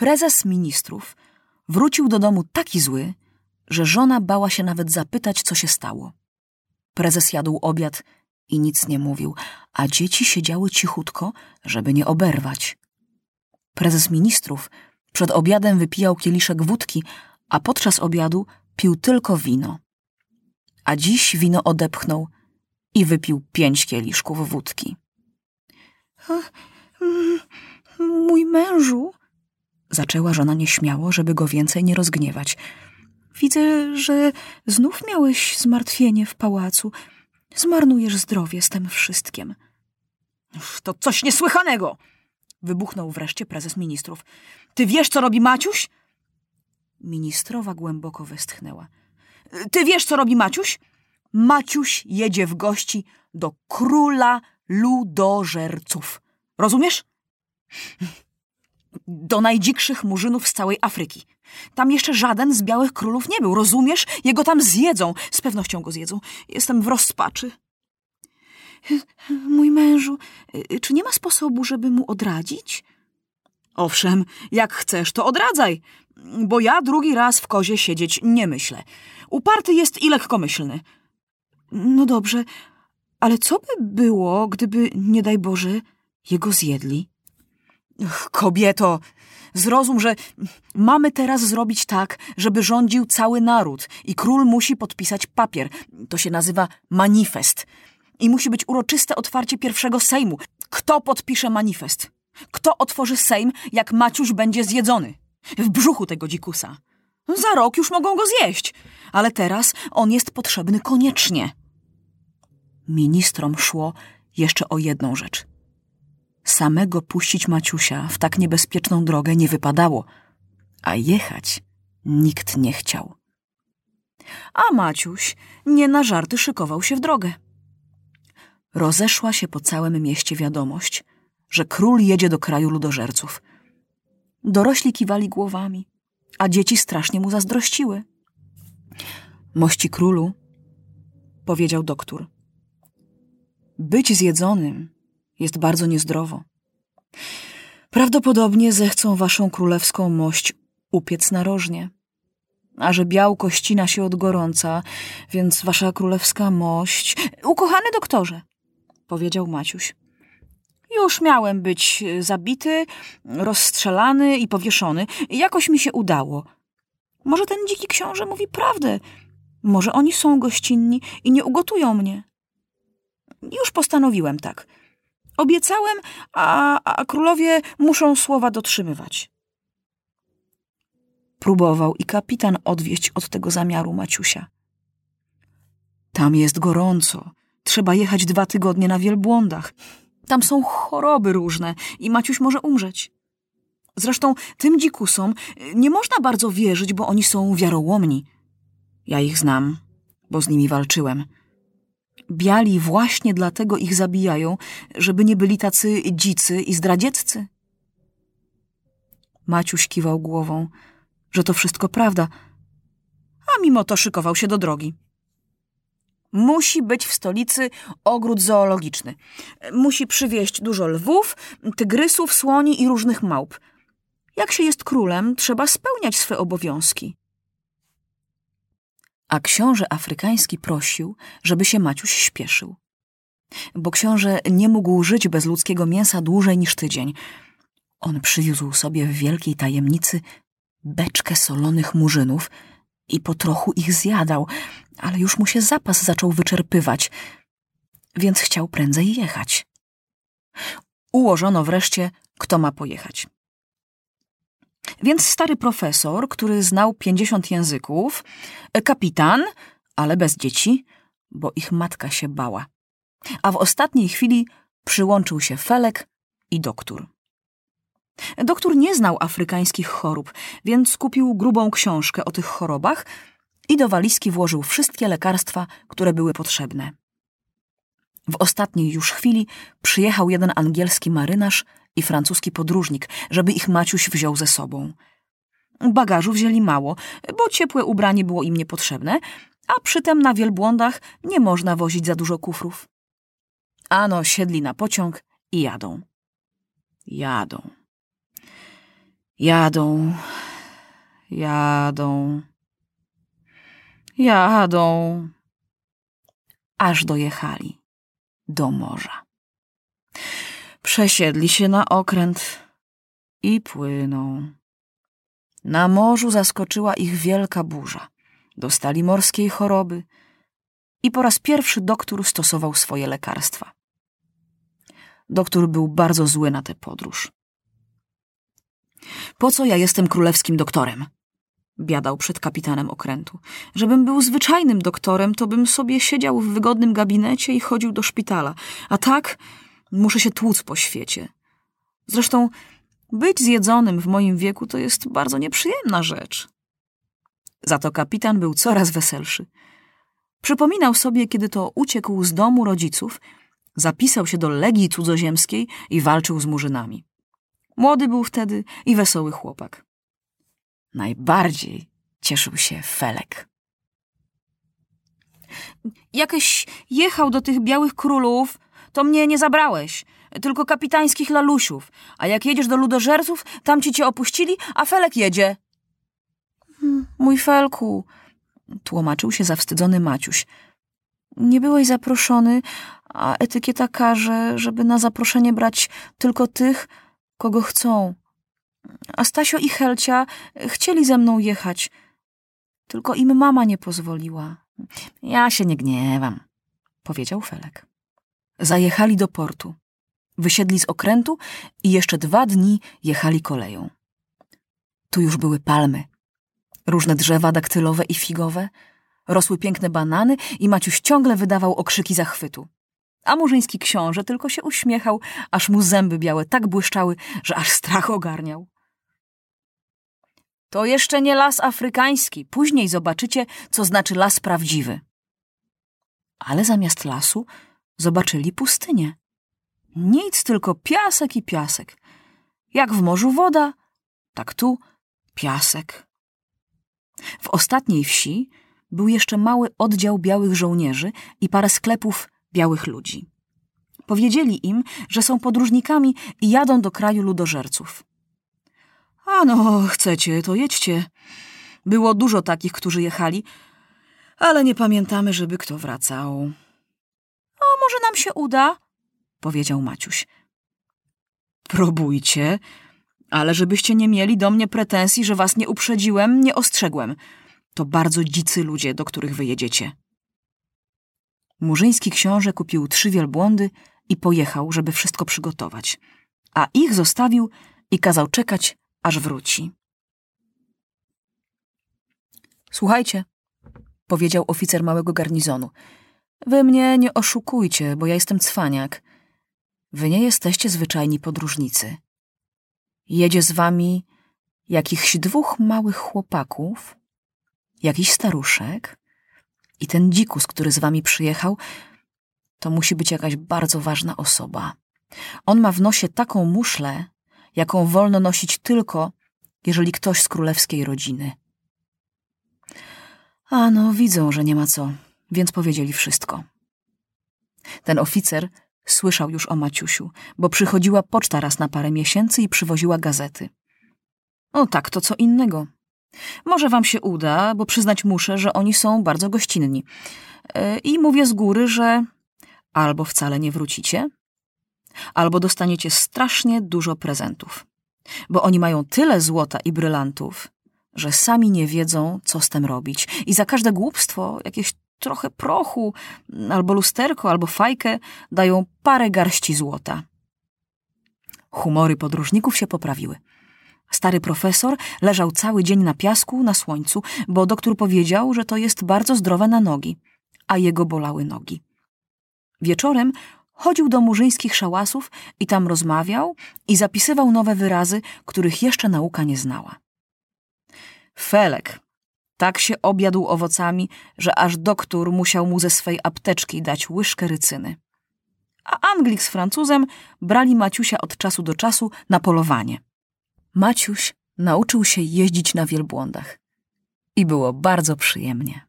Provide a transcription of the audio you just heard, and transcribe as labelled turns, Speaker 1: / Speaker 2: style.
Speaker 1: Prezes ministrów wrócił do domu taki zły, że żona bała się nawet zapytać, co się stało. Prezes jadł obiad i nic nie mówił, a dzieci siedziały cichutko, żeby nie oberwać. Prezes ministrów przed obiadem wypijał kieliszek wódki, a podczas obiadu pił tylko wino. A dziś wino odepchnął i wypił pięć kieliszków wódki. Mój mężu, zaczęła żona nieśmiało, żeby go więcej nie rozgniewać. Widzę, że znów miałeś zmartwienie w pałacu. Zmarnujesz zdrowie z tym wszystkim. To coś niesłychanego! Wybuchnął wreszcie prezes ministrów. Ty wiesz, co robi Maciuś? Ministrowa głęboko westchnęła. Ty wiesz, co robi Maciuś? Maciuś jedzie w gości do króla ludożerców. Rozumiesz? Do najdzikszych murzynów z całej Afryki. Tam jeszcze żaden z białych królów nie był, rozumiesz? Jego tam zjedzą. Z pewnością go zjedzą. Jestem w rozpaczy. Mój mężu, czy nie ma sposobu, żeby mu odradzić? Owszem, jak chcesz, to odradzaj, bo ja drugi raz w kozie siedzieć nie myślę. Uparty jest i lekkomyślny. No dobrze, ale co by było, gdyby, nie daj Boże, jego zjedli? Kobieto, zrozum, że mamy teraz zrobić tak, żeby rządził cały naród i król musi podpisać papier. To się nazywa manifest. I musi być uroczyste otwarcie pierwszego Sejmu. Kto podpisze manifest? Kto otworzy Sejm, jak Maciuś będzie zjedzony? W brzuchu tego dzikusa. Za rok już mogą go zjeść, ale teraz on jest potrzebny koniecznie. Ministrom szło jeszcze o jedną rzecz. Samego puścić Maciusia w tak niebezpieczną drogę nie wypadało, a jechać nikt nie chciał. A Maciuś nie na żarty szykował się w drogę. Rozeszła się po całym mieście wiadomość, że król jedzie do kraju ludożerców. Dorośli kiwali głowami, a dzieci strasznie mu zazdrościły. Mości królu, powiedział doktor, być zjedzonym jest bardzo niezdrowo. Prawdopodobnie zechcą waszą królewską mość upiec narożnie. A że białko ścina się od gorąca, więc wasza królewska mość... Ukochany doktorze, powiedział Maciuś. Już miałem być zabity, rozstrzelany i powieszony. Jakoś mi się udało. Może ten dziki książę mówi prawdę. Może oni są gościnni i nie ugotują mnie. Już postanowiłem tak. Obiecałem, a, a królowie muszą słowa dotrzymywać. Próbował i kapitan odwieść od tego zamiaru Maciusia. Tam jest gorąco. Trzeba jechać dwa tygodnie na wielbłądach. Tam są choroby różne i Maciuś może umrzeć. Zresztą tym dzikusom nie można bardzo wierzyć, bo oni są wiarołomni. Ja ich znam, bo z nimi walczyłem. Biali właśnie dlatego ich zabijają, żeby nie byli tacy dzicy i zdradzieccy. Maciuś kiwał głową, że to wszystko prawda, a mimo to szykował się do drogi. Musi być w stolicy ogród zoologiczny. Musi przywieźć dużo lwów, tygrysów, słoni i różnych małp. Jak się jest królem, trzeba spełniać swe obowiązki. A książę afrykański prosił, żeby się Maciuś śpieszył. Bo książę nie mógł żyć bez ludzkiego mięsa dłużej niż tydzień. On przywiózł sobie w wielkiej tajemnicy beczkę solonych murzynów i po trochu ich zjadał, ale już mu się zapas zaczął wyczerpywać, więc chciał prędzej jechać. Ułożono wreszcie, kto ma pojechać. Więc stary profesor, który znał pięćdziesiąt języków, kapitan, ale bez dzieci, bo ich matka się bała. A w ostatniej chwili przyłączył się Felek i doktor. Doktor nie znał afrykańskich chorób, więc kupił grubą książkę o tych chorobach i do walizki włożył wszystkie lekarstwa, które były potrzebne. W ostatniej już chwili przyjechał jeden angielski marynarz i francuski podróżnik, żeby ich Maciuś wziął ze sobą. Bagażu wzięli mało, bo ciepłe ubranie było im niepotrzebne, a przytem na wielbłądach nie można wozić za dużo kufrów. Ano siedli na pociąg i jadą. Jadą. Jadą, jadą, jadą, aż dojechali do morza. Przesiedli się na okręt i płyną. Na morzu zaskoczyła ich wielka burza. Dostali morskiej choroby i po raz pierwszy doktor stosował swoje lekarstwa. Doktor był bardzo zły na tę podróż. Po co ja jestem królewskim doktorem? Biadał przed kapitanem okrętu. Żebym był zwyczajnym doktorem, to bym sobie siedział w wygodnym gabinecie i chodził do szpitala. A tak muszę się tłuc po świecie. Zresztą być zjedzonym w moim wieku to jest bardzo nieprzyjemna rzecz. Za to kapitan był coraz weselszy. Przypominał sobie, kiedy to uciekł z domu rodziców, zapisał się do Legii Cudzoziemskiej i walczył z murzynami. Młody był wtedy i wesoły chłopak. Najbardziej cieszył się Felek. Jakeś jechał do tych białych królów, to mnie nie zabrałeś, tylko kapitańskich lalusiów, a jak jedziesz do ludożerców, tam ci cię opuścili, a Felek jedzie. Mój Felku, tłumaczył się zawstydzony Maciuś. Nie byłeś zaproszony, a etykieta każe, żeby na zaproszenie brać tylko tych, kogo chcą. A Stasio i Helcia chcieli ze mną jechać, tylko im mama nie pozwoliła. Ja się nie gniewam, powiedział Felek. Zajechali do portu. Wysiedli z okrętu i jeszcze dwa dni jechali koleją. Tu już były palmy, różne drzewa daktylowe i figowe, rosły piękne banany i Maciuś ciągle wydawał okrzyki zachwytu. A murzyński książę tylko się uśmiechał, aż mu zęby białe tak błyszczały, że aż strach ogarniał. To jeszcze nie las afrykański. Później zobaczycie, co znaczy las prawdziwy. Ale zamiast lasu zobaczyli pustynię. Nic, tylko piasek i piasek. Jak w morzu woda, tak tu piasek. W ostatniej wsi był jeszcze mały oddział białych żołnierzy i parę sklepów białych ludzi. Powiedzieli im, że są podróżnikami i jadą do kraju ludożerców. A no, chcecie, to jedźcie. Było dużo takich, którzy jechali, ale nie pamiętamy, żeby kto wracał. Może nam się uda, powiedział Maciuś. Próbujcie, ale żebyście nie mieli do mnie pretensji, że was nie uprzedziłem, nie ostrzegłem. To bardzo dzicy ludzie, do których wyjedziecie. Murzyński książę kupił trzy wielbłądy i pojechał, żeby wszystko przygotować. A ich zostawił i kazał czekać, aż wróci. Słuchajcie, powiedział oficer małego garnizonu. Wy mnie nie oszukujcie, bo ja jestem cwaniak. Wy nie jesteście zwyczajni podróżnicy. Jedzie z wami jakichś dwóch małych chłopaków, jakiś staruszek i ten dzikus, który z wami przyjechał, to musi być jakaś bardzo ważna osoba. On ma w nosie taką muszlę, jaką wolno nosić tylko, jeżeli ktoś z królewskiej rodziny. A no, widzą, że nie ma co, więc powiedzieli wszystko. Ten oficer słyszał już o Maciusiu, bo przychodziła poczta raz na parę miesięcy i przywoziła gazety. O tak, to co innego. Może wam się uda, bo przyznać muszę, że oni są bardzo gościnni. E, I mówię z góry, że albo wcale nie wrócicie, albo dostaniecie strasznie dużo prezentów. Bo oni mają tyle złota i brylantów, że sami nie wiedzą, co z tym robić. I za każde głupstwo, jakieś trochę prochu, albo lusterko, albo fajkę, dają parę garści złota. Humory podróżników się poprawiły. Stary profesor leżał cały dzień na piasku, na słońcu, bo doktor powiedział, że to jest bardzo zdrowe na nogi, a jego bolały nogi. Wieczorem chodził do murzyńskich szałasów i tam rozmawiał i zapisywał nowe wyrazy, których jeszcze nauka nie znała. Felek tak się objadł owocami, że aż doktor musiał mu ze swej apteczki dać łyżkę rycyny. A Anglik z Francuzem brali Maciusia od czasu do czasu na polowanie. Maciuś nauczył się jeździć na wielbłądach i było bardzo przyjemnie.